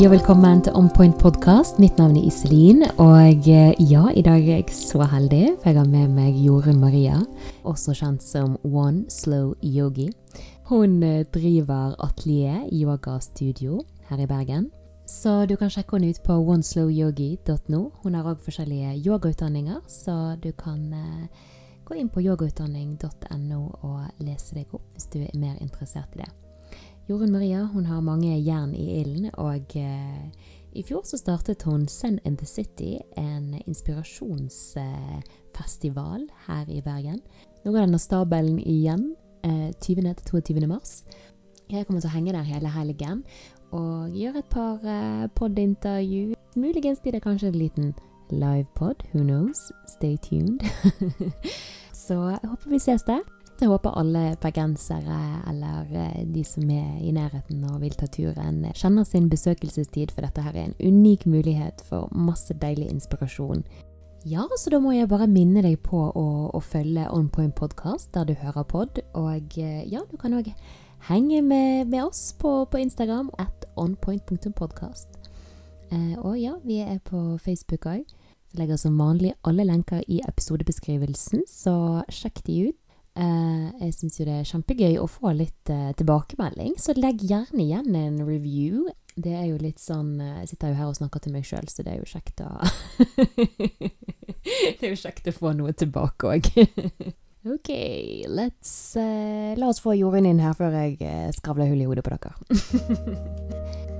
Hei og velkommen til On Point podkast. Mitt navn er Iselin. Og eh, ja, i dag er jeg så heldig, for jeg har med meg Jorunn Maria, også kjent som One Slow Yogi. Hun eh, driver Atelier Yoga Studio her i Bergen. Så du kan sjekke henne ut på oneslowyogi.no. Hun har òg forskjellige yogautdanninger, så du kan eh, gå inn på yogautdanning.no og lese deg opp hvis du er mer interessert i det. Jorunn Maria hun har mange jern i ilden, og eh, i fjor så startet hun Send in the City, en inspirasjonsfestival her i Bergen. Nå går denne stabelen igjen, eh, 20. til 22. mars. Jeg kommer til å henge der hele helgen og gjøre et par eh, pod-intervju. Muligens blir det kanskje en liten livepod, who knows? Stay tuned. så jeg håper vi ses der. Jeg håper alle bergensere eller eh, de som er i nærheten og vil ta turen, kjenner sin besøkelsestid, for dette her er en unik mulighet for masse deilig inspirasjon. Ja, så da må jeg bare minne deg på å, å følge On Point Podcast der du hører pod. Og eh, ja, du kan òg henge med, med, oss på, på Instagram at onpoint.podkast. Eh, og ja, vi er på Facebook òg. Legger som vanlig alle lenker i episodebeskrivelsen, så sjekk de ut. Uh, jeg syns jo det er kjempegøy å få litt uh, tilbakemelding, så legg gjerne igjen en review. Det er jo litt sånn uh, Jeg sitter jo her og snakker til meg sjøl, så det er jo kjekt å Det er jo kjekt å få noe tilbake òg. OK, let's La oss få Jorunn inn her før jeg skravler hull i hodet på dere.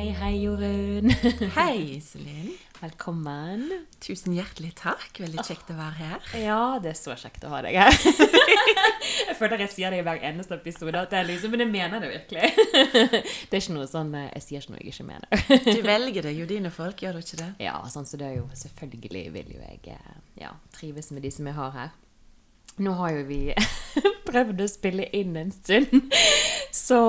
OK, hei Jorunn. hei, Iselin. Velkommen. Tusen hjertelig takk. Veldig kjekt å være her. Ja, det er så kjekt å ha deg her. jeg føler jeg sier det i hver eneste episode, at det er liksom, men jeg mener det virkelig. det er ikke noe sånn eh, Jeg sier ikke noe jeg ikke mener. du velger det jo dine folk, gjør du ikke det? Ja, sånn så det er jo selvfølgelig vil jo jeg eh, ja, trives med de som jeg har her. Nå har jo vi prøvd å spille inn en stund, så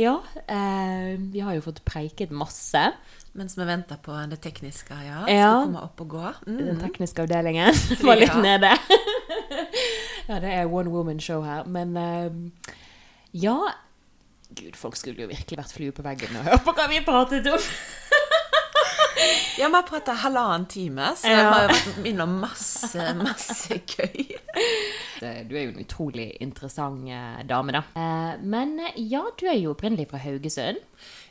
ja. Eh, vi har jo fått preiket masse. Mens vi venter på det tekniske, ja. ja. Skal komme opp og gå. Mm. Den tekniske avdelingen var litt ja. nede. ja, det er one woman show her. Men eh, ja Gud, folk skulle jo virkelig vært flue på veggen og hørt på hva vi pratet om. Ja, vi har prata halvannen time, så ja. har vært innom masse, masse gøy. Du er jo en utrolig interessant eh, dame, da. Uh, men ja, du er jo opprinnelig fra Haugesund.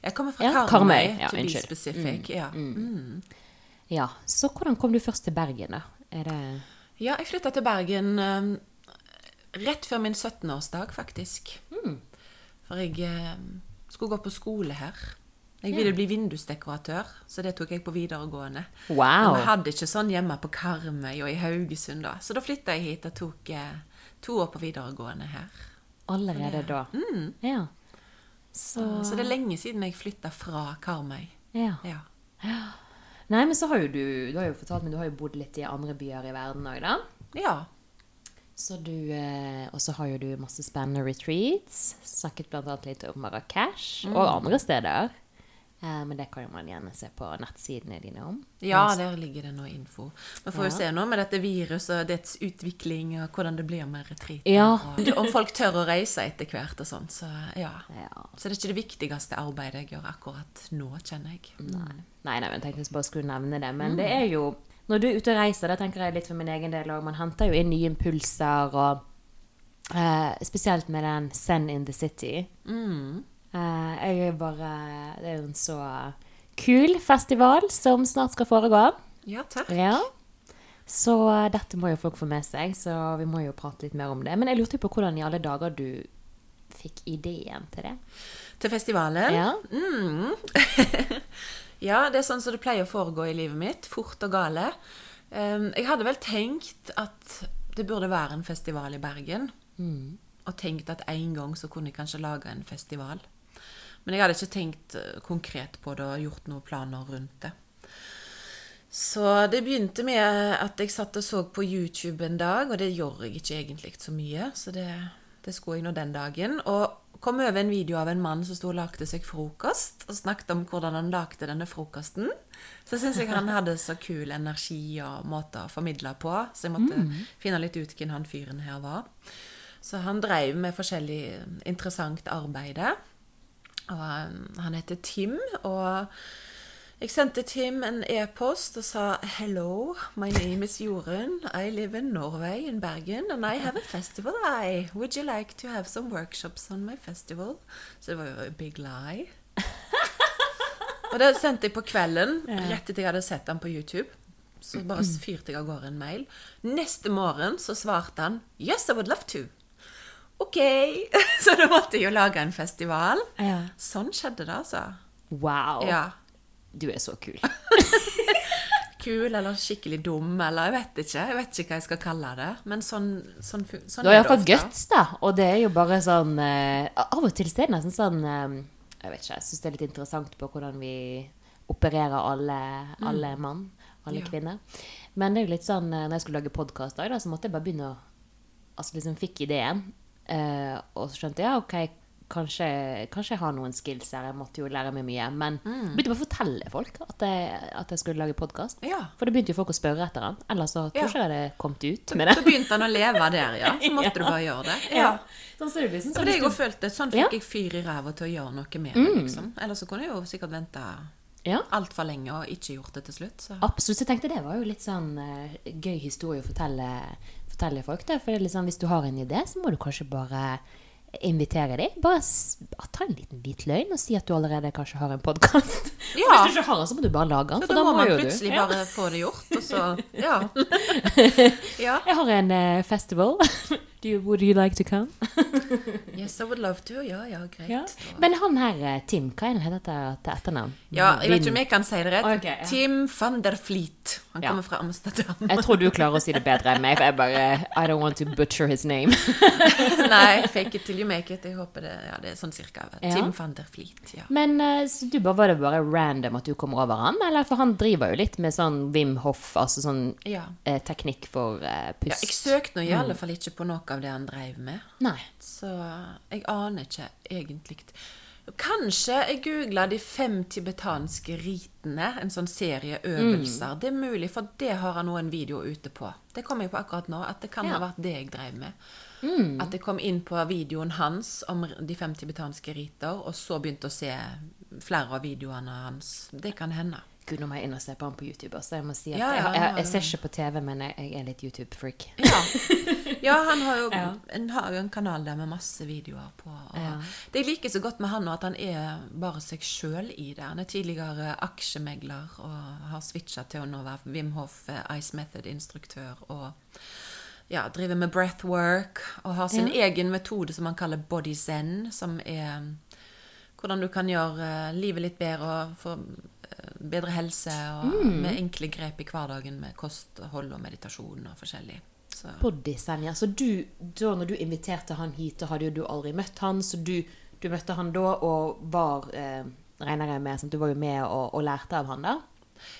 Jeg kommer fra ja, Karmøy, ja, to be specific. Mm. Ja. Mm. mm. ja. Så hvordan kom du først til Bergen, da? Det... Ja, jeg flytta til Bergen rett før min 17-årsdag, faktisk. Mm. For jeg skulle gå på skole her. Jeg ville bli vindusdekoratør, så det tok jeg på videregående. Wow. Men vi hadde ikke sånn hjemme på Karmøy og i Haugesund, da. Så da flytta jeg hit og tok eh, to år på videregående her. Allerede da? Mm. Ja. Så, så det er lenge siden jeg flytta fra Karmøy. Ja. ja. Nei, men så har jo du Du har jo fortalt meg du har jo bodd litt i andre byer i verden òg, da? Ja. Så du, eh, Og så har jo du masse spennende retreats. Snakket bl.a. litt om Marrakech mm. og andre steder. Eh, men det kan man gjerne se på nettsidene dine om. Ja, der ligger det noe info. Vi får ja. jo se nå med dette viruset og dets utvikling og hvordan det blir med retreat. Ja. Om folk tør å reise etter hvert og sånn. Så ja. ja. Så det er ikke det viktigste arbeidet jeg gjør akkurat nå, kjenner jeg. Nei, nei, nei jeg tenkte jeg bare skulle nevne det. Men mm. det er jo Når du er ute og reiser, da tenker jeg litt for min egen del òg, man henter jo inn nye impulser og eh, Spesielt med den Send in the City. Mm. Uh, jeg er bare Det er jo en så kul festival som snart skal foregå. Ja, takk. Ja. Så uh, dette må jo folk få med seg, så vi må jo prate litt mer om det. Men jeg lurte på hvordan i alle dager du fikk ideen til det? Til festivalen? Ja. Mm. ja, det er sånn som det pleier å foregå i livet mitt. Fort og gale. Um, jeg hadde vel tenkt at det burde være en festival i Bergen. Mm. Og tenkt at en gang så kunne jeg kanskje lage en festival. Men jeg hadde ikke tenkt eh, konkret på det og gjort noen planer rundt det. Så det begynte med at jeg satt og så på YouTube en dag, og det gjør jeg ikke egentlig så mye, så det, det skulle jeg nå den dagen. Og kom over en video av en mann som sto og lagde seg frokost, og snakket om hvordan han lagde denne frokosten. Så syns jeg han hadde så kul energi og måte å formidle på, så jeg måtte mm. finne litt ut hvem han fyren her var. Så han drev med forskjellig interessant arbeid. Og um, han heter Tim, og jeg sendte Tim en e-post og sa Hello, my name is Jorunn. I live in Norway, in Bergen, and I have a festival. I. Would you like to have some workshops on my festival? Så det var jo a big lie. og det sendte jeg på kvelden, rett etter jeg hadde sett han på YouTube. Så bare fyrte jeg av gårde en mail. Neste morgen så svarte han Yes, I would love to. OK. Så da måtte jeg jo lage en festival. Ja. Sånn skjedde det, altså. Wow. Ja. Du er så kul. Kul eller skikkelig dum, eller jeg vet ikke. Jeg vet ikke hva jeg skal kalle det. Men sånn, sånn, sånn Du har iallfall guts, da. Og det er jo bare sånn uh, Av og til er det nesten sånn eh, Jeg vet ikke, jeg syns det er litt interessant på hvordan vi opererer alle, alle mann, alle Mm. Ja. kvinner. Men det er jo litt sånn eh, når jeg skulle lage podkast, så måtte jeg bare begynne å Altså liksom fikk ideen, eh, og så skjønte jeg ja, OK, kanskje, kanskje jeg har noen skills her, jeg måtte jo lære meg mye. Men Mm. begynte bare å fortelle folk at jeg, at jeg skulle lage podkast. Ja. For det begynte jo folk å spørre etter den. Ellers så tror Ja. ikke jeg det hadde kommet ut med det. Så begynte han å leve der, ja. Så måtte du bare gjøre det. Ja. Sånn ser det liksom Og det jeg følte, sånn fikk Ja. Mm. jeg fyr i ræva til å gjøre noe med det, liksom. Ellers så kunne jeg jo sikkert vente Ja, altfor lenge og ikke gjort det til slutt. Så. absolutt. Så jeg tenkte det var jo litt sånn uh, gøy historie å fortelle, fortelle folk. det. For det liksom, hvis du har en idé, så må du kanskje bare invitere dem. Bare bare ta en liten hvit løgn og si at du allerede kanskje har en podkast. Ja. Hvis du ikke har den, så må du bare lage den. Så da må man plutselig du. plutselig Ja. bare få det gjort, og så Ja. ja. Jeg har en uh, festival. Do you, would you like to come? Yes, I would love to. Ja, ja, greit. Men han her, eh, Tim, hva er det han heter til etternavn? Ja, jeg vet ikke om jeg kan si det rett. Okay. Tim van der Fleet. Han Ja. kommer fra Amsterdam. Jeg tror du klarer å si det bedre enn meg, for jeg bare I don't want to butcher his name. Nei, fake it till you make it. Jeg håper det, ja, det er sånn cirka. Ja. Tim van der Fleet, ja. Men eh, du var det bare random at du kommer over han? Eller for han driver jo litt med sånn Wim Hof, altså sånn Ja. eh, teknikk for eh, ja jeg søkte nå i alle fall ikke på noe av det han drev med. Nei. Så jeg aner ikke egentlig. Kanskje jeg googla de fem tibetanske ritene, en sånn serie øvelser. Det er mulig, for det har han nå en video ute på. Det kom jeg på akkurat nå, at det kan Ja. ha vært det jeg drev med. At jeg kom inn på videoen hans om de fem tibetanske riter, og så begynte å se flere av videoene hans. Det kan hende. Gud, nå må jeg inn og se på han på YouTube. Også. Jeg må si at Ja, ja, jeg, jeg, jeg ser ikke på TV, men jeg, jeg er litt YouTube-freak. Ja. ja, han har jo, Ja. en, har jo en kanal der med masse videoer på. Det jeg liker så godt med han nå, at han er bare seg sjøl i det. Han er tidligere aksjemegler og har switcha til å nå være Wim Hof eh, Ice Method-instruktør. og ja, driver med breathwork og har sin egen metode som han kaller body zen, som er mm, hvordan du kan gjøre eh, livet litt bedre og få bedre helse, og med enkle grep i hverdagen med kosthold og meditasjon og forskjellig. Så. Ja. Så du, da når du inviterte han hit, da hadde jo du aldri møtt han, så du, du møtte han da og var eh, Regner jeg med, sånn, du var jo med og, og lærte av han da?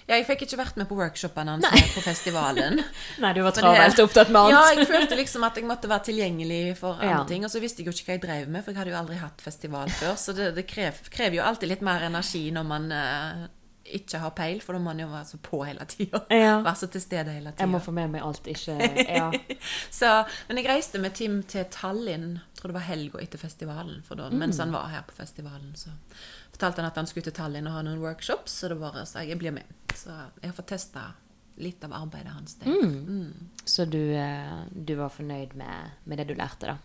Ja, jeg fikk ikke vært med på workshopene hans Nei. på festivalen. Nei, du var travelt opptatt med annet. Ja, jeg følte liksom at jeg måtte være tilgjengelig for andre Ja. ting. Og så visste jeg jo ikke hva jeg drev med, for jeg hadde jo aldri hatt festival før. Så det, det krev, krever jo alltid litt mer energi når man eh, ikke har peil, for da må man jo være så på hele tida. Ja. Være så til stede hele Jeg må få med meg alt, ikke Ja. Så, men jeg reiste med Tim til Tallinn, tror det var helga etter festivalen. Da, Mens han var her på festivalen, så fortalte han at han skulle til Tallinn og ha noen workshops. Så det var så jeg jeg blir med. Så jeg har fått testa litt av arbeidet hans Mm. Mm. Så du, eh, du var fornøyd med, med det du lærte, da?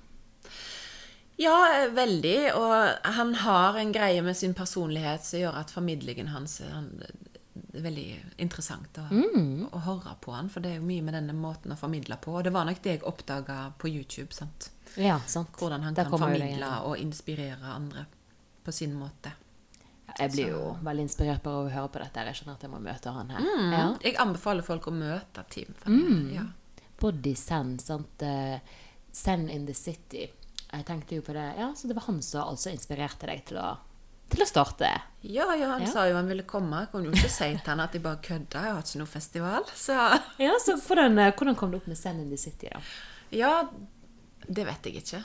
Ja, eh, veldig. Og han har en greie med sin personlighet som gjør at formidlingen hans han, det er veldig interessant å, å høre på han, for det er jo mye med denne måten å formidle på. Og det var nok det jeg oppdaga på YouTube. sant? Ja, sant. Hvordan han Der kan formidle og inspirere andre på sin måte. Jeg blir jo veldig inspirert bare av å høre på dette. Jeg skjønner at jeg må møte han her. Mm. Ja. Jeg anbefaler folk å møte Team. Mm. ja. Body Send, sant. Eh, Zen in the City. Jeg tenkte jo på det. Ja, så det var han som altså inspirerte deg til å, til å starte. ja, ja, han Ja. sa jo han ville komme. Jeg kunne jo ikke si til han at jeg bare kødda. Jeg har ikke noe festival. Så Ja, så hvordan, eh, hvordan kom du opp med Send in the City, da? ja, det vet jeg ikke.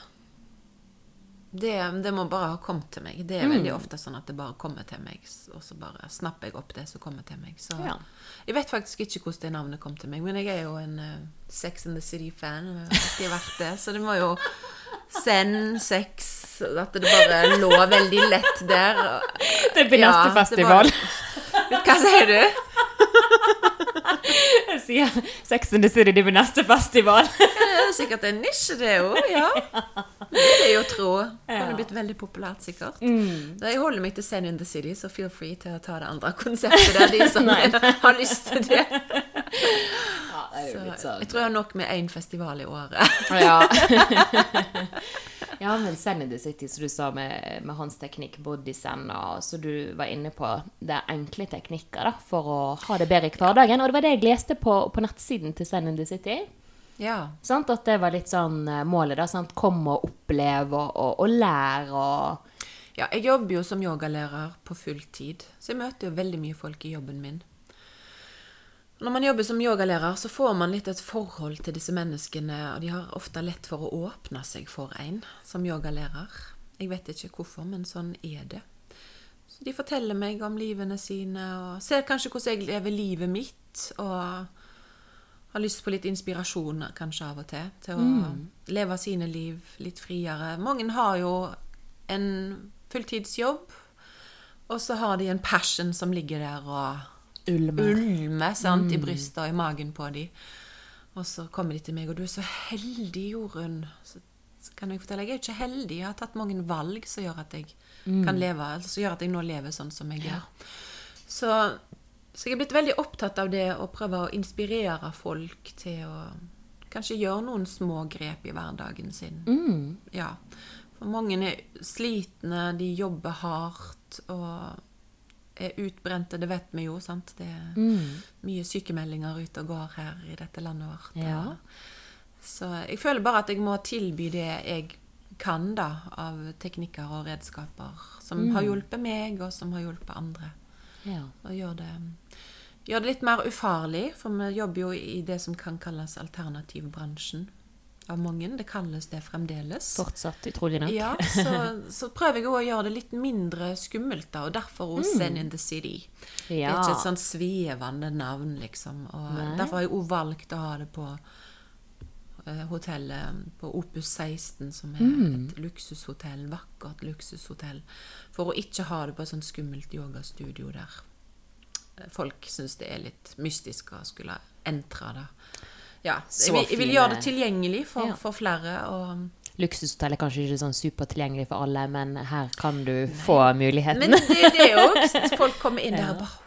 Det, det må bare ha kommet til meg. Det er veldig ofte sånn at det bare kommer til meg, og så bare snapper jeg opp det som kommer til meg. Så Ja. jeg vet faktisk ikke hvordan det navnet kom til meg, men jeg er jo en uh, Sex and the City-fan. alltid vært det, så det må jo Send, sex At det bare lå veldig lett der. Det blir Ja, neste det var- festival. Hva sier du? Jeg sier Sex and the City det blir neste festival. Det er sikkert en nisje, det òg. Ja. Det er det jo tro. Det kunne blitt veldig populært, sikkert. Mm. Jeg holder meg til Send in the City, så feel free til å ta det andre konseptet der, de som har lyst til det. Så jeg tror jeg har nok med én festival i året. Ja. ja, men Zen in the City, som du sa med, med hans teknikk, body zen, og så du var inne på det er enkle teknikker da, for å ha det bedre i hverdagen. Og det var det jeg leste på, på nettsiden til Zen in the City. Ja. Sant? At det var litt sånn eh, målet, da. Sant? Kom og opplev og, og, og lær og ja. Jeg jobber jo som yogalærer på full tid, så jeg møter jo veldig mye folk i jobben min. Når man jobber som yogalærer, så får man litt et forhold til disse menneskene, og de har ofte lett for å åpne seg for en som yogalærer. Jeg vet ikke hvorfor, men sånn er det. Så de forteller meg om livene sine, og ser kanskje hvordan jeg lever livet mitt, og har lyst på litt inspirasjon kanskje av og til, til å leve sine liv litt friere. Mange har jo en fulltidsjobb, og så har de en passion som ligger der og ulmer. ulmer sant, i brystet og i magen på dem. Og så kommer de til meg, og du er så heldig, Jorunn. Så, så kan jeg fortelle, jeg er ikke heldig. Jeg har tatt mange valg som gjør at jeg kan leve, altså, som gjør at jeg nå lever sånn som jeg gjør. Så, så jeg er blitt veldig opptatt av det å prøve å inspirere folk til å kanskje gjøre noen små grep i hverdagen sin. Ja. For mange er slitne, de jobber hardt og er utbrente, det vet vi jo, sant. Det er mye sykemeldinger ute og går her i dette landet vårt. Ja. Så jeg føler bare at jeg må tilby det jeg kan da, av teknikker og redskaper som har hjulpet meg, og som har hjulpet andre. Ja. Og gjør det, gjør det litt mer ufarlig, for vi jobber jo i det som kan kalles alternativbransjen av mange. Det kalles det fremdeles. Fortsatt, utrolig nok. Ja, så, så prøver jeg å gjøre det litt mindre skummelt, da, og derfor òg mm. Send in the City. Det er ikke et sånn svevende navn, liksom. Og Nei. derfor har jeg òg valgt å ha det på eh, hotellet på Opus 16, som er et luksushotell, vakkert luksushotell, for å ikke ha det på et sånt skummelt yogastudio der folk syns det er litt mystisk å skulle entre det. Ja, jeg vil, jeg vil gjøre det tilgjengelig for, Ja. for flere. og... Luksushotell er kanskje ikke sånn supertilgjengelig for alle, men her kan du få muligheten. Men det er det òg. Folk kommer inn der og bare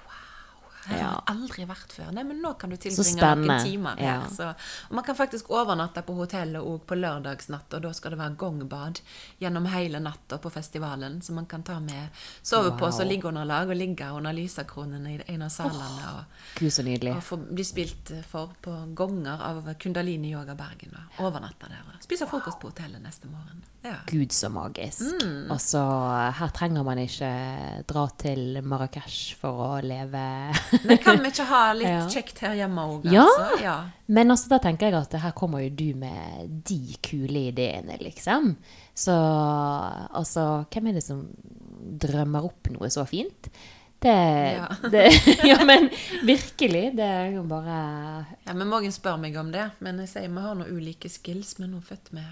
her har jeg aldri vært før. Nei, men nå kan du tilbringe noen timer her. Så, og man kan faktisk overnatte på hotellet òg på lørdagsnatt, og da skal det være gongbad gjennom hele natta på festivalen, så man kan ta med sovepose og Wow. liggeunderlag og ligge under lysakronene i en av salene. og nydelig. og få bli spilt for på gonger av Kundalini Yoga Bergen. Og overnatte der. og Spise frokost på hotellet neste morgen. Ja. Gud, så magisk. Mm. Altså, her trenger man ikke dra til Marrakech for å leve Men kan vi ikke ha litt Ja. kjekt her hjemme òg, Ja. altså? Ja. Men altså, da tenker jeg at her kommer jo du med de kule ideene, liksom. Så altså, hvem er det som drømmer opp noe så fint? Det, Ja. det Ja, men virkelig. Det er jo bare ja, men Mange spør meg om det, men jeg sier vi har noen ulike skills. med er født med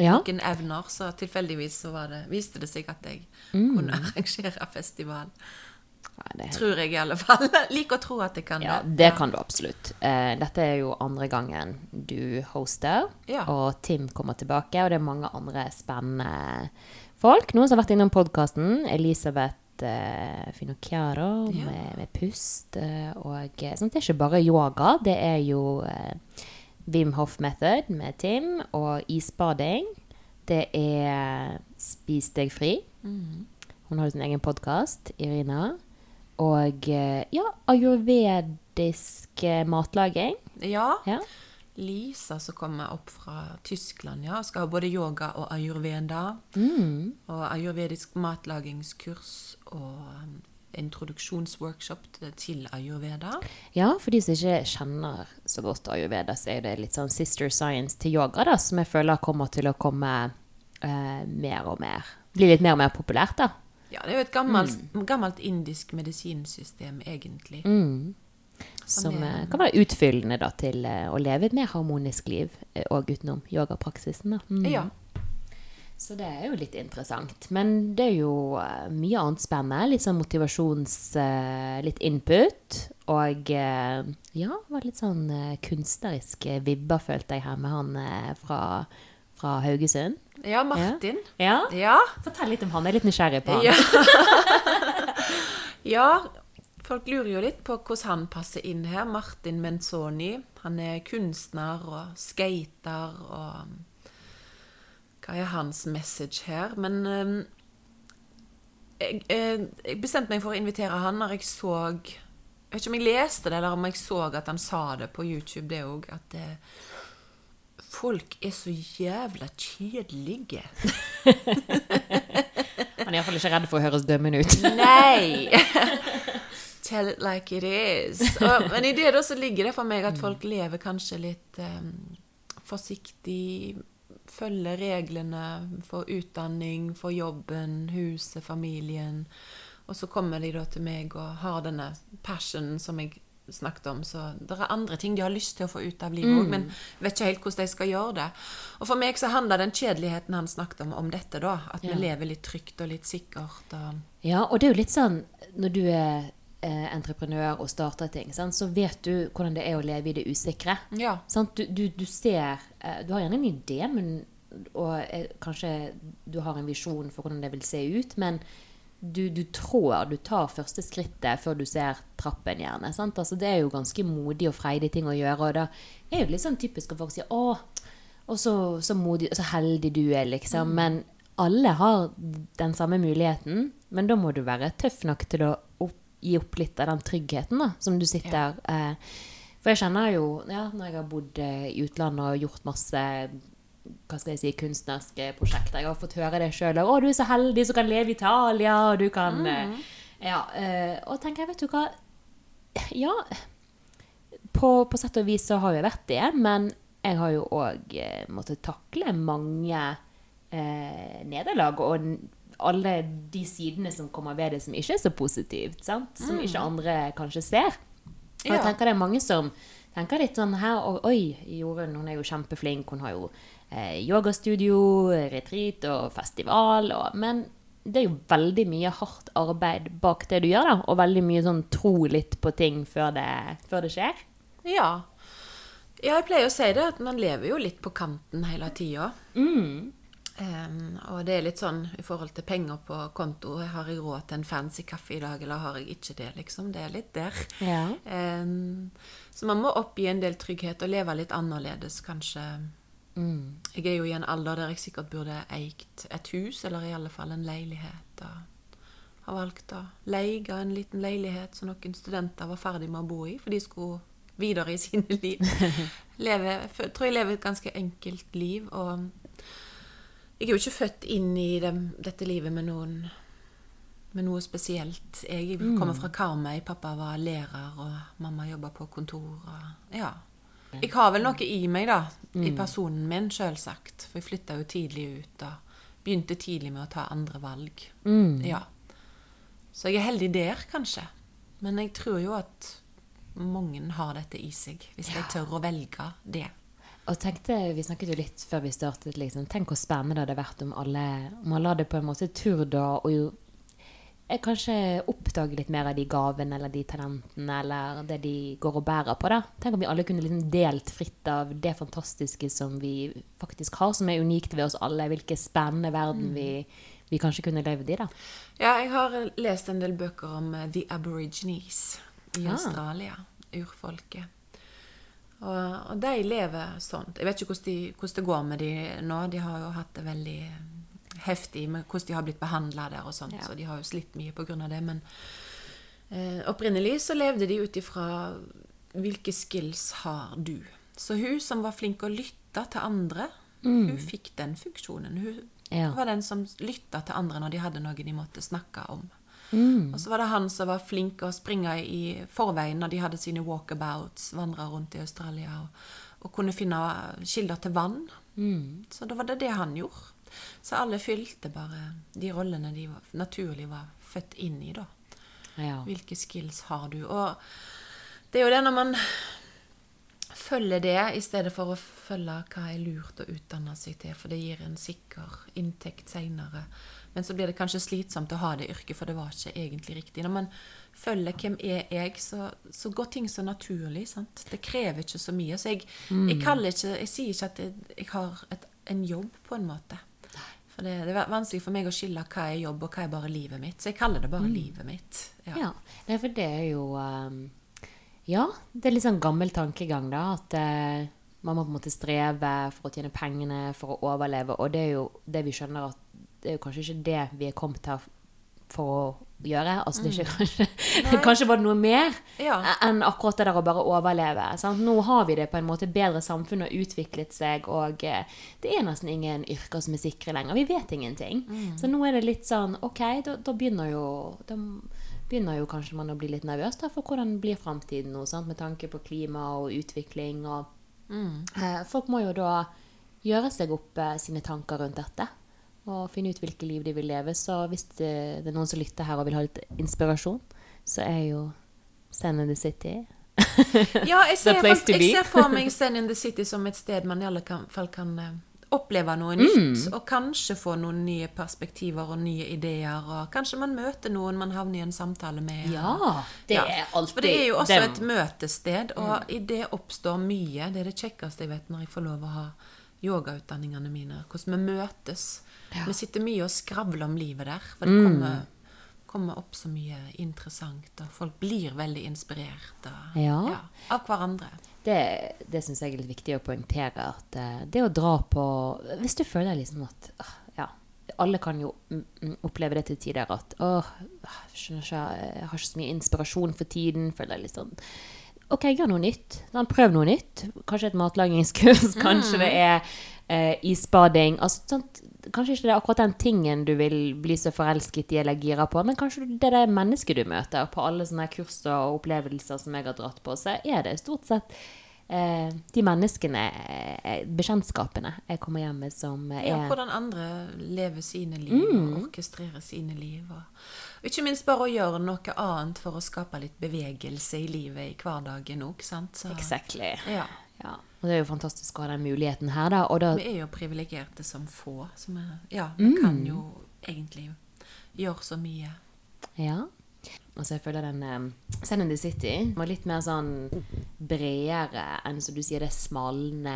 Ja. noen evner, så tilfeldigvis så var det, viste det seg at jeg Mm. kunne arrangere festival. ja det helt Tror jeg i alle fall. Liker å tro at jeg kan Ja, det. det kan du absolutt. Eh, dette er jo andre gangen du hoster, Ja. og Tim kommer tilbake, og det er mange andre spennende folk. Noen som har vært innom podkasten. Elisabeth eh, Finocchiaro med, med pust. Eh, og sånn, det er ikke bare yoga, det er jo eh, Wim Hof Method med Tim, og isbading. Det er Spis deg fri. Mm. Hun har sin egen podkast, Irina. Og eh, ja, ayurvedisk eh, matlaging. Ja. Ja. Lisa som kommer opp fra Tyskland, ja. Skal ha både yoga og ayurveda. Mm. Og ayurvedisk matlagingskurs og um, introduksjonsworkshop til- ayurveda. ja, for de som ikke kjenner så godt ayurveda, så er det litt sånn sister science til yoga, da, som jeg føler kommer til å komme eh, mer og mer. Bli litt mer og mer populært, da. Ja, det er jo et gammelt, gammelt indisk medisinsystem, egentlig. Mm. Som Som er- eh, kan være utfyllende da, til eh, å leve et mer harmonisk liv, eh, og utenom yogapraksisen. Da. Mm. Ja. Så det er jo litt interessant. Men det er jo eh, mye annet spennende. Litt sånn motivasjons... eh, litt input. Og eh, ja, var litt sånn kunstneriske vibber, følte jeg her med han fra, fra Haugesund. Ja, Martin. Ja? Ja. Fortell litt om han. Jeg er litt nysgjerrig på han. Ja. ja. Folk lurer jo litt på hvordan han passer inn her. Martin Menzoni. Han er kunstner og skater og Hva er hans message her? Men um, jeg, eh, jeg bestemte meg for å invitere han når jeg så Jeg vet ikke om jeg leste det, eller om jeg så at han sa det på YouTube, det òg, at eh, folk er så jævla kjedelige. Han er iallfall ikke redd for å høres dømmende ut. Nei! Tell it like it is. Og, men i det da så ligger det for meg at folk lever kanskje litt um, forsiktig, følger reglene for utdanning, for jobben, huset, familien. Og så kommer de da til meg og har denne passionen som jeg snakket om. Så det er andre ting de har lyst til å få ut av livet òg, men vet ikke helt hvordan de skal gjøre det. Og for meg så handler den kjedeligheten han snakket om, om dette, da. At vi lever litt trygt og litt sikkert. Og Ja, og det er jo litt sånn når du er eh, entreprenør og starter ting, sant, så vet du hvordan det er å leve i det usikre. ja. Sant? Du, du, du ser eh, Du har gjerne en idé, men, og eh, kanskje du har en visjon for hvordan det vil se ut, men du, du trår, du tar første skrittet før du ser trappen, gjerne. Sant? Altså, det er jo ganske modig og freidig ting å gjøre, og da er jo litt sånn typisk at folk sier 'Å, og så, så modig, så heldig du er', liksom. Men alle har den samme muligheten, men da må du være tøff nok til å gi opp litt av den tryggheten da, som du sitter eh, For jeg kjenner jo, ja, når jeg har bodd eh, i utlandet og gjort masse hva skal jeg si, kunstneriske prosjekter. Jeg har fått høre det sjøl. 'Å, du er så heldig som kan leve i Italia', og du kan eh, Ja. eh, og tenker jeg, vet du hva Ja, på, på sett og vis så har jeg vært det, men jeg har jo òg måttet takle mange eh, nederlag og alle de sidene som kommer ved det som ikke er så positivt, sant? som ikke andre kanskje ser. Og jeg tenker det er mange som tenker litt sånn her og, Oi, Jorunn hun er jo kjempeflink. Hun har jo eh, yogastudio, retreat og festival. Og, men det er jo veldig mye hardt arbeid bak det du gjør, da. Og veldig mye sånn tro litt på ting før det, før det skjer. Ja. ja, jeg pleier å si det, at man lever jo litt på kanten hele tida. Og det er litt sånn i forhold til penger på konto. Har jeg råd til en fancy kaffe i dag, eller har jeg ikke det, liksom? Det er litt der. Ja. Så man må oppgi en del trygghet og leve litt annerledes, kanskje. Jeg er jo i en alder der jeg sikkert burde eikt et hus, eller i alle fall en leilighet. Og har valgt å leie en liten leilighet som noen studenter var ferdig med å bo i, for de skulle videre i sine liv. Leve, tror jeg lever et ganske enkelt liv, og jeg er jo ikke født inn i det, dette livet med noen med noe spesielt. Jeg kommer fra Karmøy. Pappa var lærer, og mamma jobba på kontor. Og, ja. Jeg har vel noe i meg, da. I personen min, sjølsagt. For jeg flytta jo tidlig ut og begynte tidlig med å ta andre valg. Ja. Så jeg er heldig der, kanskje. Men jeg tror jo at mange har dette i seg, hvis de tør å velge det. Og tenkte, Vi snakket jo litt før vi startet. liksom, Tenk hvor spennende det hadde vært om alle, om alle hadde på en måte turt å eh, kanskje oppdage litt mer av de gavene eller de talentene eller det de går og bærer på. da. Tenk om vi alle kunne liksom delt fritt av det fantastiske som vi faktisk har, som er unikt ved oss alle. Hvilken spennende verden vi, vi kanskje kunne levd i. da. Ja, jeg har lest en del bøker om eh, The Aborigines i Ah. Australia. Urfolket. Og, de lever sånn. Jeg vet ikke hvordan, de, hvordan det går med de nå. De har jo hatt det veldig heftig med hvordan de har blitt behandla der og sånt, Ja. så de har jo slitt mye av det. Men eh, opprinnelig så levde de ut ifra hvilke skills har du. Så hun som var flink å lytte til andre, hun fikk den funksjonen. Hun Ja. var den som lytta til andre når de hadde noe de måtte snakke om. Mm. Og så var det han som var flink å springe i forveien når de hadde sine walkabouts, vandra rundt i Australia og, og kunne finne kilder til vann. Mm. Så da var det det han gjorde. Så alle fylte bare de rollene de var, naturlig var født inn i, da. Ja. Hvilke skills har du? Og det er jo det når man følger det i stedet for å følge hva er lurt å utdanne seg til, for det gir en sikker inntekt seinere. Men så blir det kanskje slitsomt å ha det yrket, for det var ikke egentlig riktig. Når man følger hvem er jeg, så, så går ting så naturlig. sant? Det krever ikke så mye. Så jeg, jeg, kaller ikke, jeg sier ikke at jeg, jeg har et, en jobb, på en måte. For det, det er vanskelig for meg å skille hva er jobb, og hva er bare livet mitt. Så jeg kaller det bare livet mitt. Ja. Ja, Nei, for det er jo um, Ja, det er litt sånn gammel tankegang, da. At uh, man må på en måte streve for å tjene pengene, for å overleve. Og det er jo det vi skjønner at det er jo kanskje ikke det vi er kommet her for å gjøre. Altså, det ikke kanskje, kanskje var det noe mer Ja. enn akkurat det der å bare overleve. Sant? Nå har vi det på en måte bedre samfunn og utviklet seg, og eh, det er nesten ingen yrker som er sikre lenger. Vi vet ingenting. Så nå er det litt sånn OK, da, da begynner jo da begynner jo kanskje man å bli litt nervøs da, for hvordan blir framtiden nå, sant? med tanke på klima og utvikling. og eh, Folk må jo da gjøre seg opp eh, sine tanker rundt dette. Og finne ut hvilket liv de vil leve. Så hvis det, det er noen som lytter her og vil ha litt inspirasjon, så er jo Send in the City Ja, jeg ser, jeg ser for meg «Send in the City som et sted man i alle fall kan eh, oppleve noe Mm. nytt, og kanskje få noen nye perspektiver og nye ideer, og kanskje man møter noen man havner i en samtale med. Ja, det er alltid For det er jo også dem. et møtested, og i det oppstår mye. Det er det kjekkeste jeg vet når jeg får lov å ha yogautdanningene mine. Hvordan vi møtes. Vi sitter mye og skravler om livet der, for Mm. det kommer, kommer opp så mye interessant, og folk blir veldig inspirert og, Ja. av hverandre. Det, det syns jeg er litt viktig å poengtere. At eh, det å dra på Hvis du føler liksom at ah, Ja, alle kan jo mm, mm, oppleve det til tider at åh, jeg skjønner ikke, jeg har ikke så mye inspirasjon for tiden. Føler jeg litt sånn OK, gjør noe nytt. Prøv noe nytt. Kanskje et matlagingskurs. Kanskje det er eh, isbading. Altså, sånt, kanskje ikke det er akkurat den tingen du vil bli så forelsket i eller gira på, men kanskje det er det mennesket du møter på alle sånne kurs og opplevelser som jeg har dratt på, så er det stort sett eh, de menneskene, eh, bekjentskapene, jeg kommer hjem med som er Ja, hvordan andre lever sine liv Mm. og orkestrerer sine liv. Og ikke minst bare å gjøre noe annet for å skape litt bevegelse i livet i hverdagen òg, sant. Så, Exactly. ja. Ja. Og det er jo fantastisk å ha den muligheten her, da. Da Vi er jo privilegerte som få. Som er, ja, vi kan Mm. jo egentlig gjøre så mye. Ja. Altså, jeg føler den um, Send in the City var litt mer sånn bredere enn som du sier, det smalne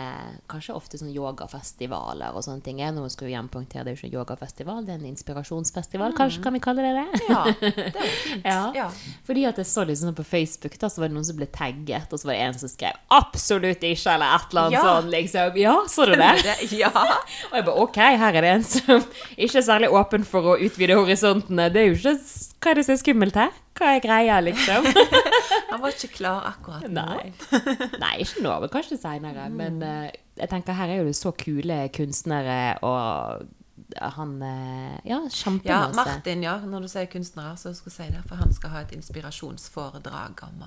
Kanskje ofte sånn yogafestivaler og sånne ting. Nå skal vi poengtere, det er jo ikke en yogafestival, det er en inspirasjonsfestival. Kanskje kan vi kalle det det? Ja, det var fint. Ja. Ja. Fordi at jeg så liksom på Facebook, da, så var det noen som ble tagget, og så var det en som skrev 'absolutt ikke', eller et eller annet Ja. sånn, liksom. Ja, så du det? Ja. Og jeg bare OK, her er det en som ikke er særlig åpen for å utvide horisontene. Det er jo ikke Hva er det som er skummelt her? Hva er greia, liksom? Han var ikke klar akkurat nå. Nei. Nei, ikke nå, men kanskje seinere. Men uh, jeg tenker her er jo det så kule kunstnere, og han eh, Ja, Ja. Martin, ja. Når du sier kunstnere, så skal jeg si det. For han skal ha et inspirasjonsforedrag om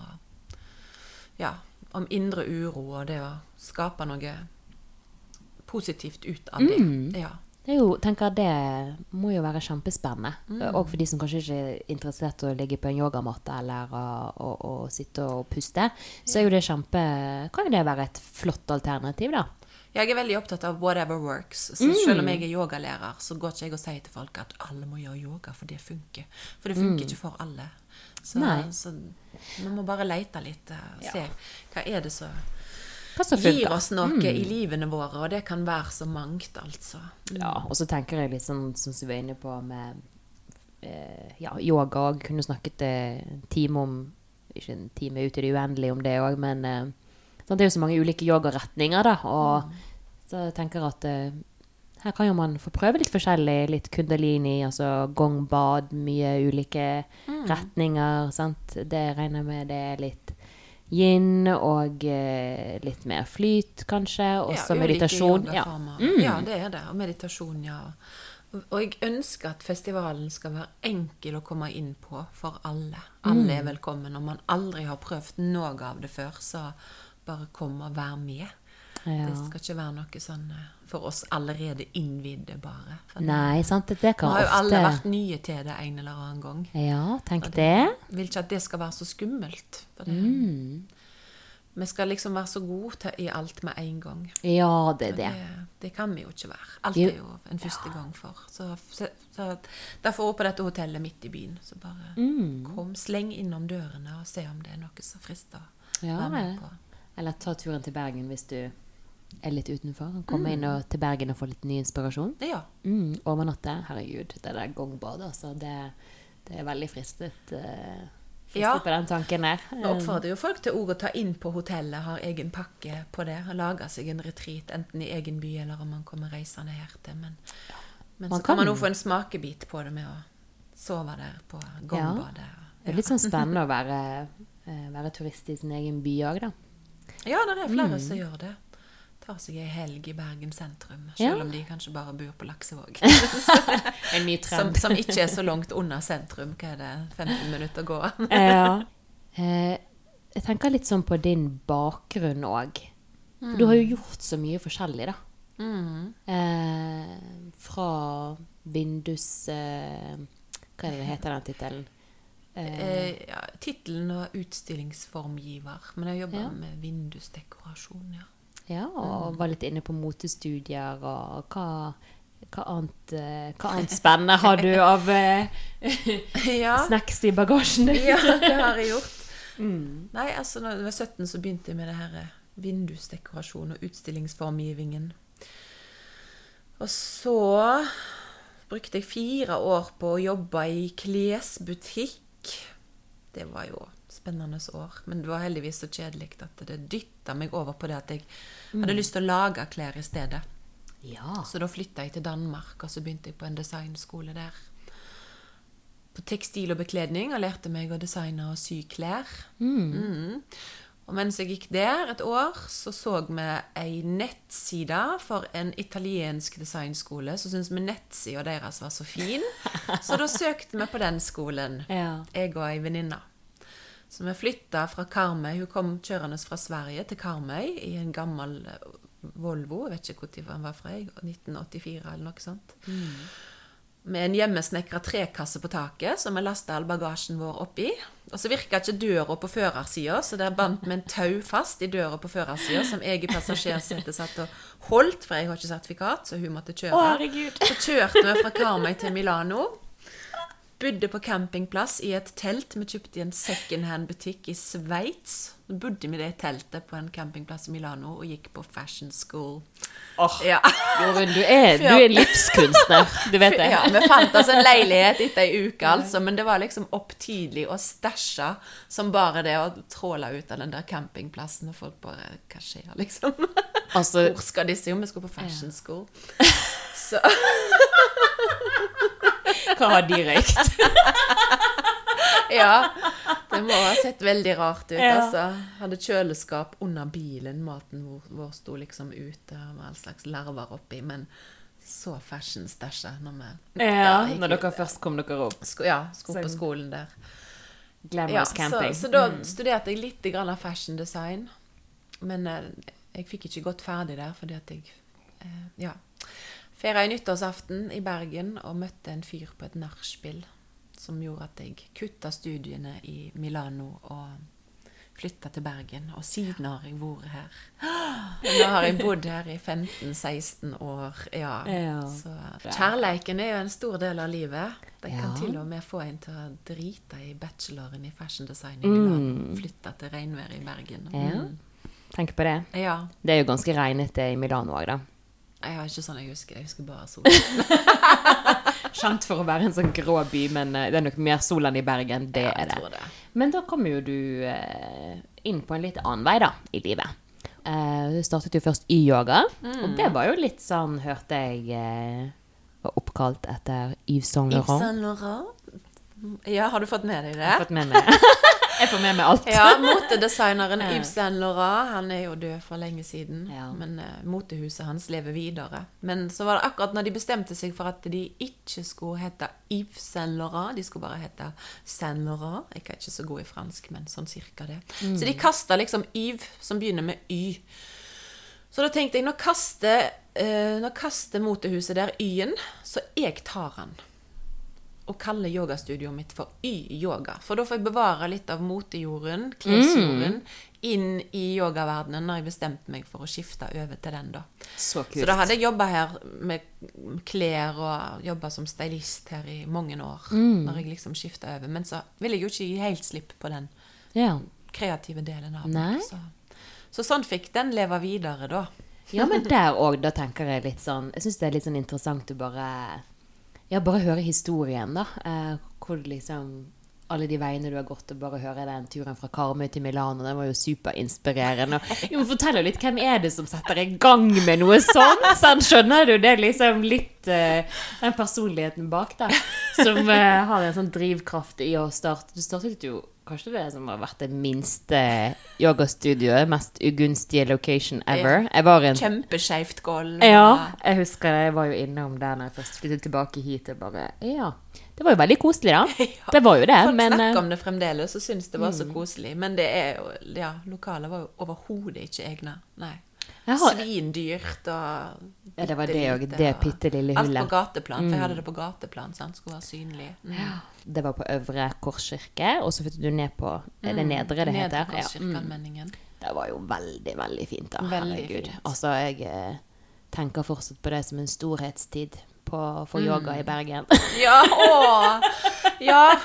Ja, om indre uro og det å skape noe positivt ut av det. Mm. Ja. Jo, tenker Det må jo være kjempespennende. Mm. Og for de som kanskje ikke er interessert i å ligge på en yogamatte eller å, å, sitte og puste, så er jo det kjempe Kan jo det være et flott alternativ, da? Jeg er veldig opptatt av whatever works. Så Mm. selv om jeg er yogalærer, så går ikke jeg og sier til folk at alle må gjøre yoga, for det funker. For det funker ikke for alle. Så, Mm. Så vi må bare lete litt og og Ja. se hva er det som gir. Mm. oss noe i livene våre, og det kan være så mangt, altså. Ja, og så tenker jeg litt sånn som vi var inne på med eh, ja, yoga òg. Kunne snakket eh, en time om Ikke en time ut i det uendelige om det òg, men eh, sant, det er jo så mange ulike yogaretninger, da. Og så tenker jeg at eh, her kan jo man få prøve litt forskjellig. Litt kundalini, altså gongbad, mye ulike retninger. Sant? Det regner jeg med det er litt yin og eh, litt mer flyt, kanskje. Og så meditasjon. Ja. Mm. Ja, det er det. Og meditasjon, ja. Og- jeg ønsker at festivalen skal være enkel å komme inn på for alle. Alle er velkommen. Om man aldri har prøvd noe av det før, så bare kom og vær med. Ja. Det skal ikke være noe sånn eh, for oss allerede innvidde, bare. Nei, sant, det Vi har jo alle ofte vært nye til det en eller annen gang. Ja, tenk det, det. Vil ikke at det skal være så skummelt. Mm. vi skal liksom være så gode til, i alt med en gang. Ja, det er det. Det, det kan vi jo ikke være. Alt er jo en første gang for. Så, så, så derfor på dette hotellet midt i byen. Så bare Mm. kom, sleng innom dørene og se om det er noe som frister. å Ja, være med på. Eller ta turen til Bergen hvis du er litt utenfor. Komme inn og, til Bergen og få litt ny inspirasjon. Ja. Mm, overnatte. Herregud, det der gongbadet, altså. Det, det er veldig fristet. Uh, Ja. på den tanken der. Nå oppfordrer jo folk til å ta inn på hotellet, har egen pakke på det. Og lage seg en retreat, enten i egen by eller om man kommer reisende her til. Men, men Man så kan man jo få en smakebit på det med å sove der på gongbadet. Det er litt sånn spennende å være, eh, være turist i sin egen by òg, da. Ja, det er flere Mm. som gjør det. Tar seg ei helg i Bergen sentrum, Ja. selv om de kanskje bare bor på Laksevåg. En ny som, som ikke er så langt unna sentrum. Hva er det? 15 minutter å gå? ja. Eh, jeg tenker litt sånn på din bakgrunn òg. Du har jo gjort så mye forskjellig, da. Mm. Eh, fra vindus... Eh, hva er det heter den tittelen? Eh, Eh, ja, Tittelen og utstillingsformgiver. Men jeg jobber Ja. med vindusdekorasjon, ja. Ja, og var litt inne på motestudier og hva, hva, annet, eh, hva annet spennende har du av eh, Ja, snacks i bagasjen ja det har jeg gjort. Mm. Nei, altså da jeg var 17, så begynte jeg med det her eh, vindusdekorasjon og utstillingsformgivningen. Og så brukte jeg fire år på å jobbe i klesbutikk. Det var jo spennende år, men det var heldigvis så kjedelig at det dytta meg over på det at jeg hadde lyst til å lage klær i stedet. Ja. Så da flytta jeg til Danmark, og så begynte jeg på en designskole der. På tekstil og bekledning, og lærte meg å designe og sy klær. Mm. Og mens jeg gikk der et år, så så vi ei nettside for en italiensk designskole. Så syntes vi nettsida deres var så fin, så da søkte vi på den skolen. Ja. Jeg og ei venninne. Så vi flytta fra Karmøy. Hun kom kjørende fra Sverige til Karmøy i en gammel eh, Volvo. Jeg vet ikke når den var fra. 1984 eller noe sånt. Med en hjemmesnekra trekasse på taket som vi lasta all bagasjen vår oppi. Og så virka ikke døra på førersida, så der bandt vi en tau fast i døra på førersida, som jeg i passasjersetet satt og holdt, for jeg har ikke sertifikat, så hun måtte kjøre. Å. Så kjørte vi fra Karmøy til Milano. Bodde på campingplass i et telt. Vi kjøpte i en secondhand-butikk i Sveits. Så bodde vi i det teltet på en campingplass i Milano og gikk på fashion school. Oh, Ja. Jorunn, du er, du er livskunstner. Du vet det. Ja, Vi fant oss en leilighet etter ei uke, altså, men det var liksom opp tidlig og stæsja som bare det å tråle ut av den der campingplassen, og folk bare Hva skjer, liksom? Altså, Hvor skal disse? Jo, vi skal på fashion school. Så hva har de røykt? Ja. Det må ha sett veldig rart ut, Ja. altså. Hadde kjøleskap under bilen. Maten vår, vår sto liksom ute med all slags larver oppi. Men så fashion stæsja når vi Ja, ja, når dere ut. først kom dere opp. Sko, ja, skulle på skolen der. Glamorous ja, camping. så da studerte jeg litt av fashion design. Men eh, jeg fikk ikke gått ferdig der fordi at jeg eh, Ja. Feira nyttårsaften i Bergen og møtte en fyr på et nachspiel som gjorde at jeg kutta studiene i Milano og flytta til Bergen. Og siden har jeg vært her. Nå har jeg bodd her i 15-16 år. Ja. Så kjærleiken er jo en stor del av livet. Det kan til og med få en til å drite i bacheloren i fashion design i Milano. Flytte til regnvær i Bergen. Mm. Mm. Tenk på det. ja. Det er jo ganske regnete i Milano òg, da. Jeg har ikke sånn jeg husker. Jeg husker bare sol. Kjent for å være en sånn grå by, men eh, det er nok mer sol enn i Bergen. Det Ja, er det. tror det. Men da kommer jo du eh, inn på en litt annen vei, da, i livet. Eh, du startet jo først Y-yoga, og det var jo litt sånn, hørte jeg, var oppkalt etter Yves Saint Laurent. Yves Saint Laurent. Ja, har du fått med deg Jeg har det? fått med meg, jeg får med meg alt. Ja, motedesigneren Yves Saint Laurent han er jo død for lenge siden. Ja. Men uh, motehuset hans lever videre. Men så var det akkurat når de bestemte seg for at de ikke skulle hete Yves Saint Laurent, de skulle bare hete Saint Laurent. Jeg er ikke så god i fransk, men sånn cirka det. Så de kasta liksom Yves, som begynner med Y. Så da tenkte jeg, nå kaster, uh, nå kaster motehuset der Y-en, så jeg tar han. Å kalle yogastudioet mitt for Y-yoga. For da får jeg bevare litt av motejorden, klesjorden, inn i yogaverdenen når jeg bestemte meg for å skifte over til den, da. Så kult. Så da hadde jeg jobba her med klær og jobba som stylist her i mange år. Når jeg liksom skifta over. Men så ville jeg jo ikke gi helt slipp på den Ja. kreative delen av meg. Så. så sånn fikk den leve videre, da. Ja, men der òg, da tenker jeg litt sånn Jeg syns det er litt sånn interessant å bare Ja, bare høre historien, da. Eh, hvor liksom alle de veiene du har gått, og bare høre den turen fra Karmøy til Milano, den var jo superinspirerende. Jo, Fortell litt, hvem er det som setter i gang med noe sånt? Sånn, skjønner du? Det er liksom litt eh, den personligheten bak, da. Som eh, har en sånn drivkraft i å starte Du startet jo kanskje det som har vært det minste yogastudioet, mest ugunstige location ever. Jeg var en Kjempeskeivt gulv. ja, jeg husker det. Jeg var jo innom der når jeg først flyttet tilbake hit. Og bare, ja. Det var jo veldig koselig, da. Ja. Det var jo det, Folk men snakker eh, om det fremdeles og syns det var så koselig. Men det er jo Ja, lokalet var jo overhodet ikke egne. Nei. Har, Svindyrt og Ja, det var det òg. det bitte lille Alt på gateplan, for jeg hadde det på gateplan. Sant? Skulle være synlig. Mm. Det var på Øvre Korskirke, og så flyttet du ned på Er det Nedre det heter? Ja. Mm. Det var jo veldig, veldig fint, da. Veldig Herregud. fint. Altså, jeg eh, tenker fortsatt på det som en storhetstid på, for yoga Mm. i Bergen. Ja, å! Ja.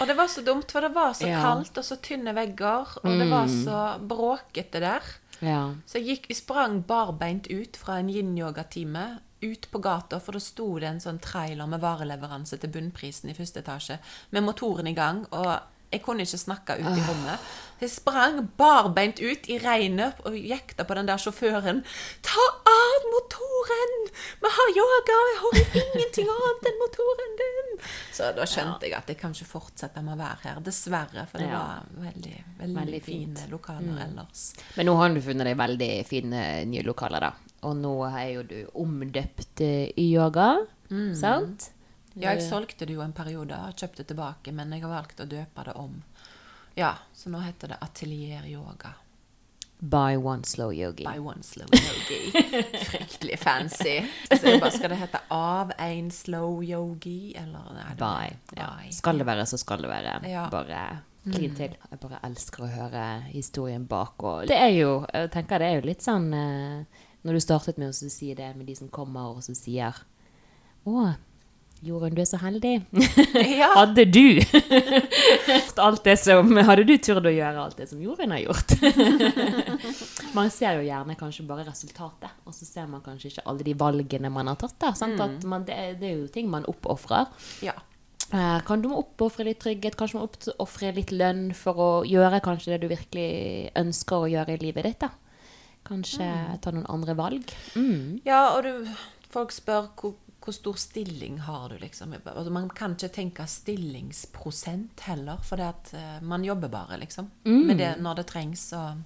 Og det var så dumt, for det var så Ja. kaldt og så tynne vegger, og det var så bråkete der. Ja. Så jeg gikk, sprang barbeint ut fra en yin-yoga-time, ut på gata, for da sto det en sånn trailer med vareleveranse til bunnprisen i første etasje, med motoren i gang, og jeg kunne ikke snakke ut i rommet. Jeg sprang barbeint ut i regnet og jekta på den der sjåføren. Ta av motoren! Vi har yoga, og jeg har ingenting annet enn motoren din! Så da skjønte jeg at jeg kan ikke fortsette med å være her, dessverre, for det Ja. var veldig, veldig, Veldig fint. Mm. fine lokaler ellers. Men nå har du funnet deg veldig fine nye lokaler, da. Og nå er jo du omdøpt eh, i yoga, sant? Ja, jeg solgte det jo en periode, har kjøpt det tilbake, men jeg har valgt å døpe det om. Ja, så nå heter det Atelier Yoga. By one slow yogi. By one slow yogi. Fryktelig fancy. Så jeg bare, skal det hete Av en slow yogi, eller nei, det- By. Ja. By. Skal det være, så skal det være. Ja. Bare klin til. Jeg bare elsker å høre historien bak. Og det er jo, jeg tenker det er jo litt sånn eh, Når du startet med å si det med de som kommer og så sier Å, Jorunn, du er så heldig. Ja. Hadde du alt det som Hadde du turt å gjøre alt det som Jorunn har gjort? man ser jo gjerne kanskje bare resultatet, og så ser man kanskje ikke alle de valgene man har tatt. Sant? At man, det, det er jo ting man oppofrer. Ja. Eh, Kan du må oppofre litt trygghet, kanskje må oppofre litt lønn for å gjøre kanskje det du virkelig ønsker å gjøre i livet ditt, da. Kanskje ta noen andre valg. Mm. Ja, og du, folk spør hvor, hvor stor stilling har du, liksom. Altså, man kan ikke tenke stillingsprosent heller, for at eh, man jobber bare, liksom. Med det når det trengs. Og...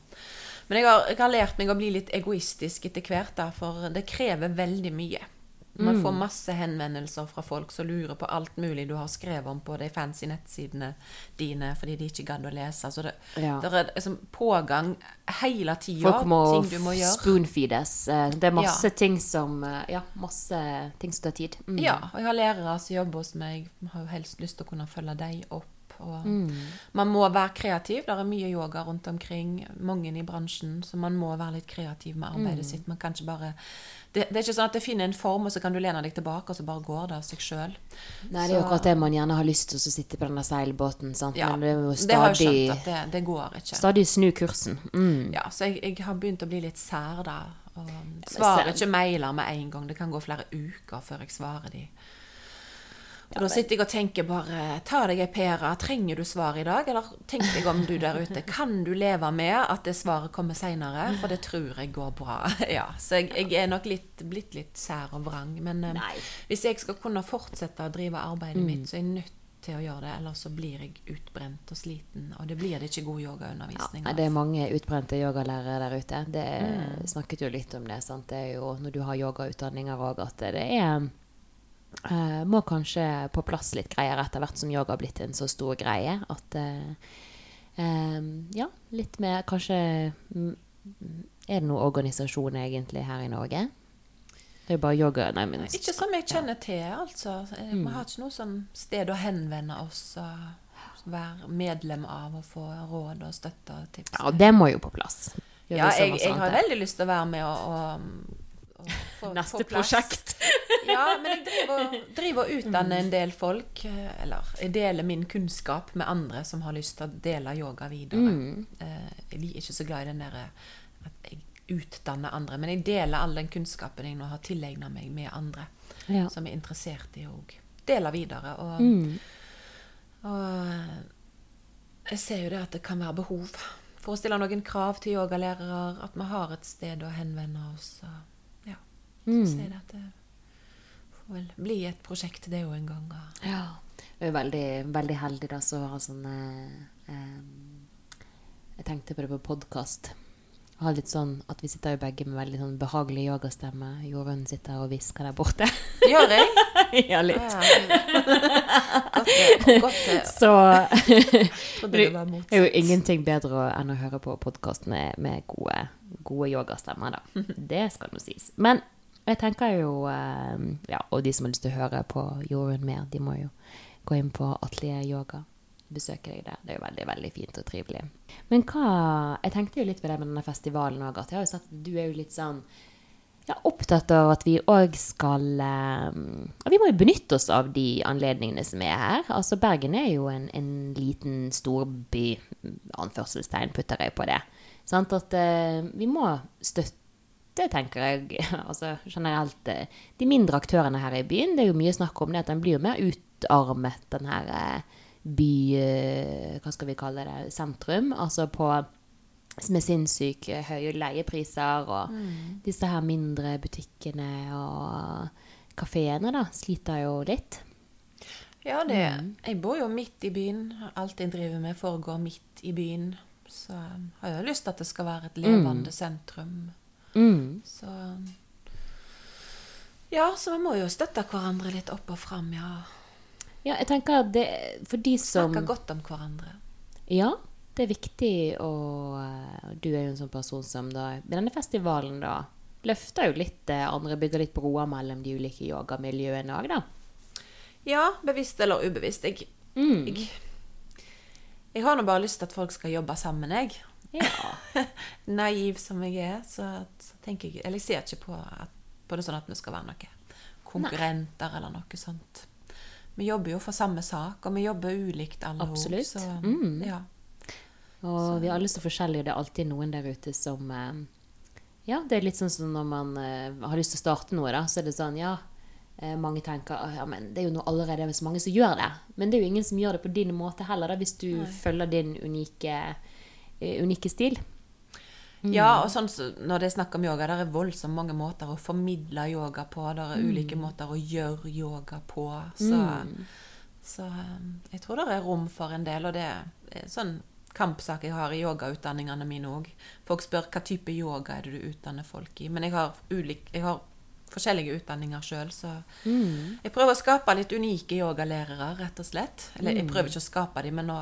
Men jeg har, jeg har lært meg å bli litt egoistisk etter hvert, da, for det krever veldig mye. Man får masse henvendelser fra folk som lurer på alt mulig du har skrevet om på de fancy nettsidene dine fordi de ikke gadd å lese. Så det, Ja. det er liksom pågang hele tida. Folk må, Ting du må gjøre. spoonfeedes. Eh, Det er masse Ja. ting som eh, Ja, masse ting som tar tid. Mm. Ja, og jeg har lærere som jobber hos meg. Jeg har jo helst lyst til å kunne følge dem opp. Og Man må være kreativ. Det er mye yoga rundt omkring. Mange i bransjen. Så man må være litt kreativ med arbeidet sitt. Man kan ikke bare det, det er ikke sånn at det finner en form, og så kan du lene deg tilbake, og så bare går det av seg sjøl. Nei, det er jo akkurat det man gjerne har lyst til å sitte på denne seilbåten, sant? Ja, men det er jo det har jo stadig, skjønt at det, det går ikke. stadig snu kursen. Mm. Ja, så jeg, jeg har begynt å bli litt sær, da. Og svarer ikke mailer med en gang. Det kan gå flere uker før jeg svarer de. Og da sitter jeg og tenker bare Ta deg ei pære. Trenger du svar i dag? Eller tenk deg om du der ute. Kan du leve med at det svaret kommer seinere? For det tror jeg går bra. Ja, Så jeg, jeg er nok litt, blitt litt sær og vrang. Men eh, Nei. hvis jeg skal kunne fortsette å drive arbeidet mitt, så er jeg nødt til å gjøre det. Ellers så blir jeg utbrent og sliten. Og det blir det ikke god yogaundervisning av. det er mange utbrente yogalærere der ute. Det snakket jo litt om det. Sant? Det er jo når du har yogautdanninger òg, at det er eh, Må kanskje på plass litt greier etter hvert som yoga har blitt en så stor greie. At uh, um, Ja, litt mer kanskje mm, Er det noen organisasjon egentlig her i Norge? Det er bare yoga Nei, men Ikke som jeg kjenner til, altså. Mm. Vi har ikke noe sånn sted å henvende oss og være medlem av og få råd og støtte og tips. Ja, det må jo på plass. Gjør Ja, jeg, jeg har veldig lyst til å være med og, og få Neste på prosjekt. Ja, men jeg driver, driver og utdanner en del folk. eh, Eller jeg deler min kunnskap med andre som har lyst til å dele yoga videre. Mm. Eh, Jeg er ikke så glad i den der eh, at jeg utdanner andre, men jeg deler all den kunnskapen jeg nå har tilegna meg med andre Ja. som er interessert i å dele videre. Og, Mm. og jeg ser jo det at det kan være behov for å stille noen krav til yogalærere, at vi har et sted å henvende oss. Og, ja, så Mm. ser jeg det at det får vel bli et prosjekt, det òg en gang. Ja. Jeg er veldig, veldig heldig da, som har sånn eh, eh, Jeg tenkte på det på podkast. Har litt sånn at vi sitter jo begge med veldig sånn behagelig yogastemme. Jorunn sitter og hvisker der borte. Gjør jeg? ja, litt. Ja, godt, godt. Så det er jo ingenting bedre enn å høre på podkast med, med gode, gode yogastemmer, da. Det skal nå sies. Men jeg tenker jo eh, Ja, og de som har lyst til å høre på Jorunn mer, de må jo gå inn på Atelier Yoga. Besøke deg der. Det er jo veldig veldig fint og trivelig. Men hva Jeg tenkte jo litt på det med denne festivalen òg, at jeg har jo sett du er jo litt sånn ja, opptatt av at vi òg skal eh, Vi må jo benytte oss av de anledningene som er her. Altså Bergen er jo en, en liten storby, anførselstegn putter jeg på det. Sant? At eh, vi må støtte, tenker jeg, altså generelt eh, de mindre aktørene her i byen. Det er jo mye snakk om det, at den blir jo mer utarmet, den her eh, by... eh, hva skal vi kalle det? Sentrum. Altså på med sinnssykt høye leiepriser og disse her mindre butikkene og kafeene da, sliter jo litt. Ja, det Jeg bor jo midt i byen. Alt jeg driver med, foregår midt i byen. Så jeg har jo lyst til at det skal være et levende sentrum. Mm. Så Ja, så vi må jo støtte hverandre litt opp og fram, ja. Ja, jeg tenker at det, for de som Snakke godt om hverandre. Ja, det er viktig å og Du er jo en sånn person som da Med denne festivalen, da, løfter jo litt det andre, bygger litt broer mellom de ulike yogamiljøene òg, da. Ja, bevisst eller ubevisst. Jeg, Mm. jeg, jeg har nå bare lyst til at folk skal jobbe sammen, jeg. Ja. Naiv som jeg er, så tenker jeg Eller jeg ser ikke på, at, på det sånn at vi skal være noen konkurrenter eller noe sånt. Vi jobber jo for samme sak, og vi jobber ulikt alle Absolutt. Så, Mm. ja. Og vi er alle så forskjellige, og det er alltid noen der ute som eh, Ja, det er litt sånn som når man eh, har lyst til å starte noe, da, så er det sånn, ja eh, mange tenker ja, men det er jo nå allerede så mange som gjør det. Men det er jo ingen som gjør det på din måte heller, da, hvis du følger din unike, unike stil. Ja, og sånn når det er snakk om yoga, det er voldsomt mange måter å formidle yoga på. Det er ulike måter å gjøre yoga på. Så, så um, jeg tror det er rom for en del, og det er sånn kampsak jeg har i yogautdanningene mine òg. Folk spør hva type yoga er det du utdanner folk i. Men jeg har, ulik, jeg har forskjellige utdanninger sjøl, så jeg prøver å skape litt unike yogalærere, rett og slett. Eller jeg prøver ikke å skape dem, men å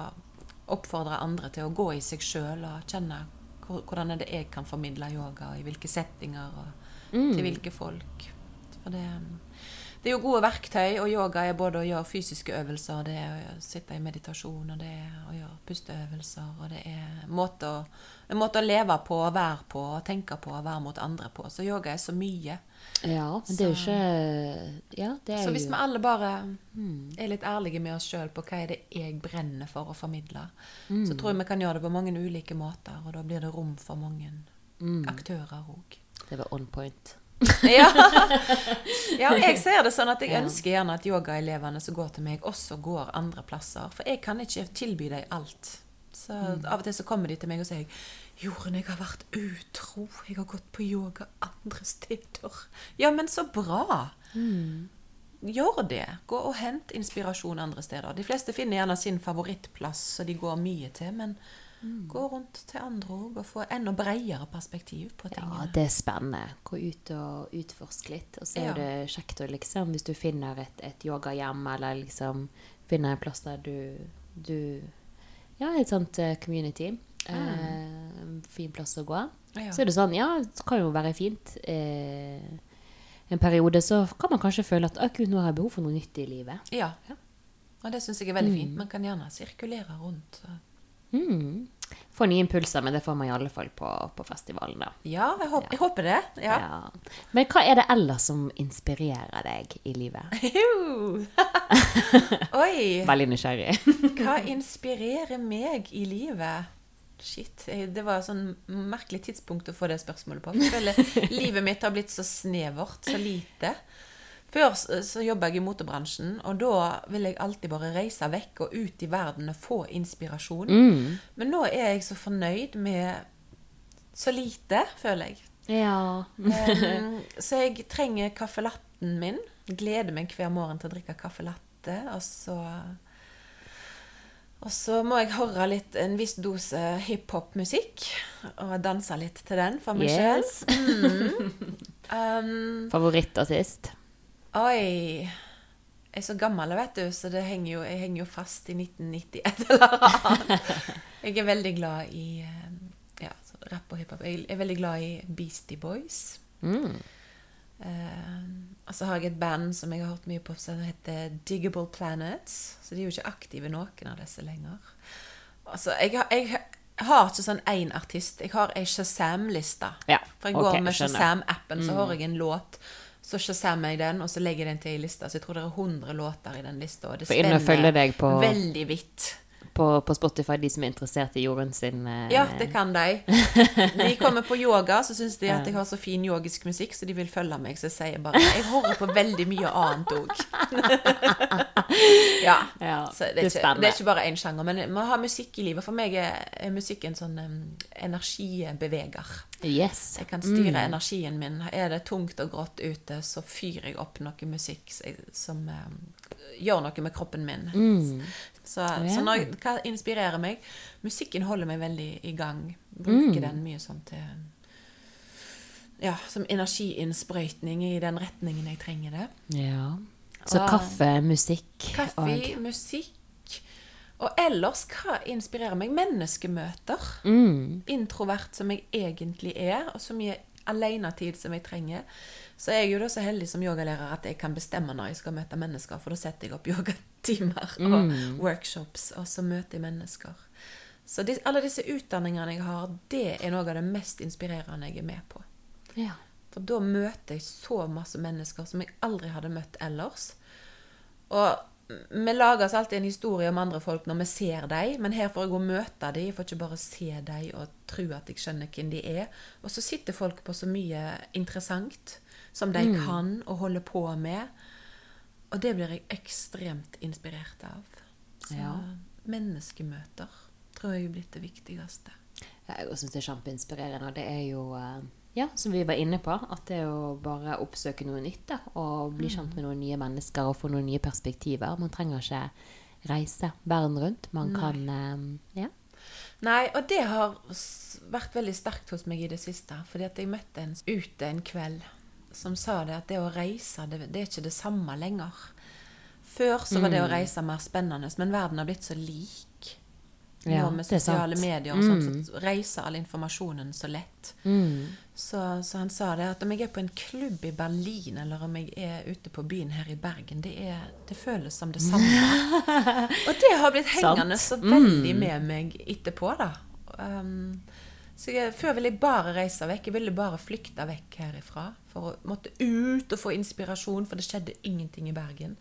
oppfordre andre til å gå i seg sjøl og kjenne hvor- hvordan er det jeg kan formidle yoga, og i hvilke settinger og til hvilke folk. For det, det er jo gode verktøy, og yoga er både å gjøre fysiske øvelser, det er å sitte i meditasjon, og det er å gjøre pusteøvelser, og det er måte å, en måte å leve på, og være på, tenke på, og være mot andre på. Så yoga er så mye. Ja, men det er jo ikke Ja, det er Så hvis vi alle bare er litt ærlige med oss sjøl på hva er det jeg brenner for å formidle, så tror jeg vi kan gjøre det på mange ulike måter, og da blir det rom for mange aktører òg. Det var on point. Ja. ja, og jeg ser det sånn at jeg ønsker gjerne at yogaelevene som går til meg, også går andre plasser. For jeg kan ikke tilby dem alt. Så Av og til så kommer de til meg og sier Jorunn, jeg har vært utro. Jeg har gått på yoga andre steder. Ja, men så bra! Gjør det. Gå og hent inspirasjon andre steder. De fleste finner gjerne sin favorittplass, så de går mye til. Men gå rundt til andre òg, og få enda bredere perspektiv på Ja, tingene. det er spennende. Gå ut og utforske litt. Og så er Ja. det kjekt å liksom, hvis du finner et, et yogahjem, eller liksom finner en plass der du, du Ja, et sånt community. community. Eh, fin plass å gå. Ja. Så er det sånn, ja, det kan jo være fint. Eh, en periode så kan man kanskje føle at akkurat gud, nå har jeg behov for noe nytt i livet. Ja. Og det syns jeg er veldig fint. Man kan gjerne sirkulere rundt. Mm. Få nye impulser, men det får man i alle fall på, på festivalen, da. Ja, jeg, håper, jeg håper det. Ja. Ja. Men hva er det ellers som inspirerer deg i livet? Oi! Veldig nysgjerrig. Hva inspirerer meg i livet? Shit, det var et sånn merkelig tidspunkt å få det spørsmålet på. Jeg føler livet mitt har blitt så snevert, så lite. Før så, så jobba jeg i motebransjen, og da ville jeg alltid bare reise vekk og ut i verden og få inspirasjon. Men nå er jeg så fornøyd med så lite, føler jeg. Ja. Em, så jeg trenger kaffelatten min. Gleder meg hver morgen til å drikke kaffelatte. Og så Og så må jeg høre litt en viss dose hiphop-musikk. Og danse litt til den for meg sjøl. Mm. Um, Favorittartist? Oi Jeg er så gammel, vet du, så det henger jo, jeg henger jo fast i 1990 et eller annet. Jeg er veldig glad i um, ja, så rapp og hiphop. Jeg er veldig glad i Beastie Boys. Mm. Uh, og så har jeg et band som jeg har hørt mye på, som heter Diggable Planets. Så de er jo ikke aktive, noen av disse lenger. Altså, jeg, har- jeg har ikke sånn én artist. Jeg har ei Shazam-liste. Ja, For jeg okay, går med. Mm. Shazam-appen, så har jeg en låt. Så shazammer jeg den, og så legger jeg den til i lista. Så jeg tror det er 100 låter i den lista. Og det deg på- veldig vidt. På, på Spotify, de som er interessert i jorden sin eh, Ja, det kan de. De kommer på yoga, så syns de at jeg har så fin yogisk musikk, så de vil følge meg. Så jeg sier bare Jeg hører på veldig mye annet òg. ja. Ja, det, er er ikke, det er ikke bare én sjanger. Men man har musikk i livet. For meg er, er musikk en sånn um, energibeveger. Yes. Jeg kan styre energien min. Er det tungt og grått ute, så fyrer jeg opp noe musikk som, som um, gjør noe med kroppen min. Så, ja. så når, hva inspirerer meg? Musikken holder meg veldig i gang. Bruker Mm. den mye sånn til Ja, som energiinnsprøytning i den retningen jeg trenger det. Ja. Så Og- kaffe, musikk Kaffe, og musikk. Og ellers, hva inspirerer meg? Menneskemøter. mm. introvert som jeg egentlig er, og så mye alenetid som jeg trenger, så er jeg jo da så heldig som yogalærer at jeg kan bestemme når jeg skal møte mennesker, for da setter jeg opp yogatimer og workshops, og så møter jeg mennesker. Så de, alle disse utdanningene jeg har, det er noe av det mest inspirerende jeg er med på. Ja. For da møter jeg så masse mennesker som jeg aldri hadde møtt ellers. Og vi lager oss alltid en historie om andre folk når vi ser dem, men her får jeg gå og møte dem. Jeg får ikke bare se dem og tro at jeg skjønner hvem de er. Og så sitter folk på så mye interessant som de kan og holder på med. Og det blir jeg ekstremt inspirert av. Så Ja. menneskemøter tror jeg er blitt det viktigste. Jeg syns det er kjempeinspirerende. Og det er jo, eh, ja, som vi var inne på, at det å bare oppsøke noe nytt. Da, og bli kjent med noen nye mennesker og få noen nye perspektiver. Man trenger ikke reise verden rundt. Man kan eh, Ja. Nei, og det har vært veldig sterkt hos meg i det siste. Fordi at jeg møtte en ute en kveld som sa det at det å reise, det, det er ikke det samme lenger. Før så var det å reise mer spennende, men verden har blitt så lik. Ja, nå med sosiale medier og sånn, så reiser all informasjonen så lett. Mm. Så, så han sa det at om jeg er på en klubb i Berlin, eller om jeg er ute på byen her i Bergen, det, er, det føles som det samme. Og det har blitt hengende så veldig med meg etterpå, da. Um, så jeg, før ville jeg bare reise vekk. Jeg ville bare flykte vekk herifra. For å måtte ut og få inspirasjon, for det skjedde ingenting i Bergen.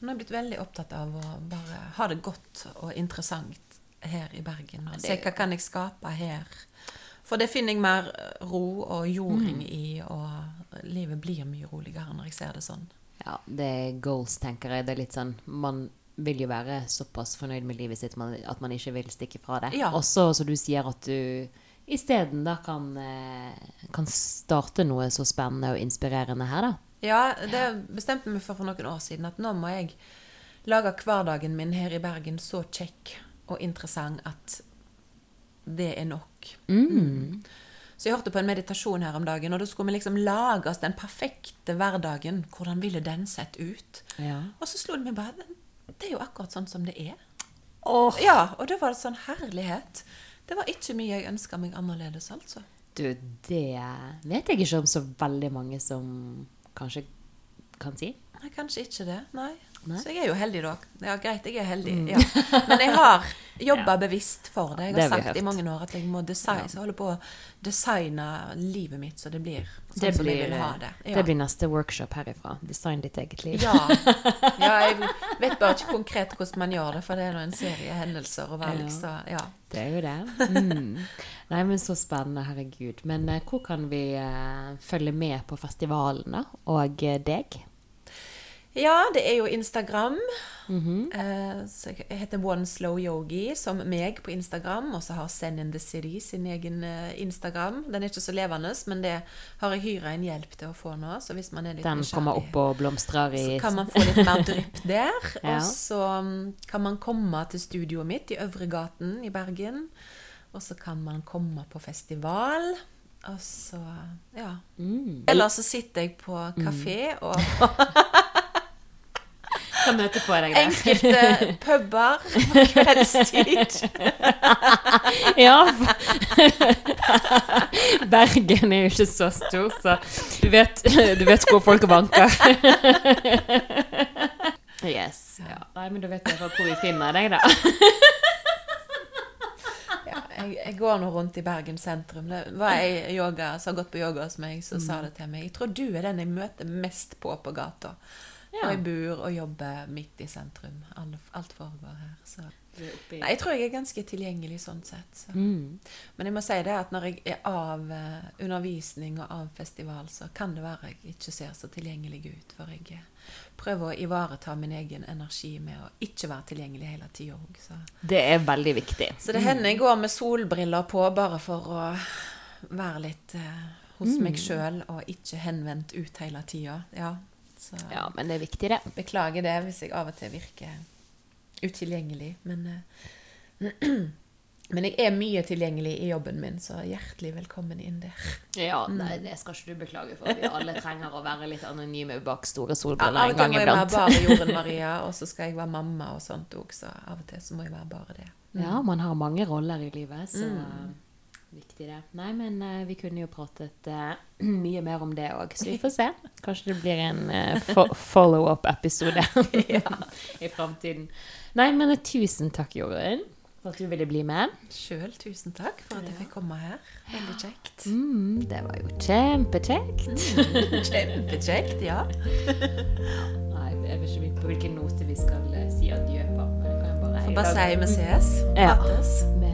Har jeg blitt veldig opptatt av å bare ha det godt og interessant her i Bergen. Og se hva kan jeg skape her. For det finner jeg mer ro og jording i, og livet blir mye roligere når jeg ser det sånn. ja, det er goals, tenker jeg. Det er litt sånn Man vil jo være såpass fornøyd med livet sitt at man ikke vil stikke fra det. Ja. Også så, som du sier, at du isteden da kan, eh, kan starte noe så spennende og inspirerende her, da. Ja, det bestemte vi for for noen år siden, at nå må jeg lage hverdagen min her i Bergen så kjekk og interessant at det er nok. Mm. Så jeg hørte på en meditasjon her om dagen, og da skulle vi liksom lage oss den perfekte hverdagen. Hvordan ville den sett ut? Ja. Og så slo det meg bare Det er jo akkurat sånn som det er. Oh. Ja, og da var det sånn herlighet. Det var ikke mye jeg ønska meg annerledes, altså. Du, det vet jeg ikke om så veldig mange som kanskje kan si. Nei, kanskje ikke det. Nei. Nei. Så jeg er jo heldig, da. Ja, greit, jeg er heldig. Ja. Men jeg har jobba bevisst for det. Jeg Det har har sagt i mange år at jeg må designe, så jeg holder på å designe livet mitt så det blir sånn Det som blir, jeg vil ha det. Ja. det blir neste workshop herifra. Design ditt eget liv. Ja. ja, jeg vet bare ikke konkret hvordan man gjør det, for det er en serie hendelser og Ja. så ja. Det er jo det. Mm. Nei, men så spennende, herregud. Men eh, hvor kan vi uh, følge med på festivalen, da? Og uh, deg? Ja, det er jo Instagram. Mhm. Eh, så jeg heter One Slow Yogi, som meg på Instagram. Og så har Send in the City sin egen eh, Instagram. Den er ikke så levende, men det har jeg hyra en hjelp til å få nå. Så hvis man er litt Den kommer opp og blomstrer i så kan man få litt mer drypp der. Ja. Og så mm, kan man komme til studioet mitt i Øvregaten i Bergen. Og så kan man komme på festival. Og så ja. mm. Eller så sitter jeg på kafé og Kan møte på deg der. enkelte puber på kveldstid. ja. Bergen er jo ikke så stor, så du vet, du vet hvor folk vanker. yes. Ja. Nei, men da vet jeg hvor vi finner deg, da. Ja, jeg, jeg går nå rundt i Bergen sentrum. Det var ei yoga som har gått på yoga hos meg, som Mm. sa det til meg. Jeg tror du er den jeg møter mest på på gata. Ja. Og jeg bor og jobber midt i sentrum. Alt, foregår her. Så. Nei. Jeg tror jeg er ganske tilgjengelig sånn sett. Så. Mm. Men jeg må si det at når jeg er av eh, undervisning og av festival, så kan det være jeg ikke ser så tilgjengelig ut. For jeg eh, prøver å ivareta min egen energi med å ikke være tilgjengelig hele tida òg. Det er veldig viktig. så det hender jeg går med solbriller på bare for å være litt eh, hos meg sjøl og ikke henvendt ut hele tida. Ja, så Ja, men det er viktig, det. beklager det hvis jeg av og til virker utilgjengelig. Men, eh, men jeg er mye tilgjengelig i jobben min, så hjertelig velkommen inn der. Ja, nei, det skal ikke du beklage for. Vi alle trenger å være litt anonyme bak store Ja, solbriller av en og til gang må jeg være bare Jorunn Maria, og så skal jeg være mamma og sånt òg, så av og til så må jeg være bare det. Ja, man har mange roller i livet, så viktig det. Nei, men uh, vi kunne jo pratet uh, mye mer om det òg, så vi får se. Kanskje det blir en uh, fo follow-up-episode i framtiden. Nei, men eh, tusen takk, Jorunn, for at du ville bli med. Sjøl tusen takk for at jeg fikk komme her. Veldig kjekt. Mm, det var jo kjempekjekt. Kjempekjekt, ja. Nei, jeg vet ikke på hvilken note vi skal eh, si adjø på. Men jeg kan bare, Får bare si vi ses. Ja. Prates.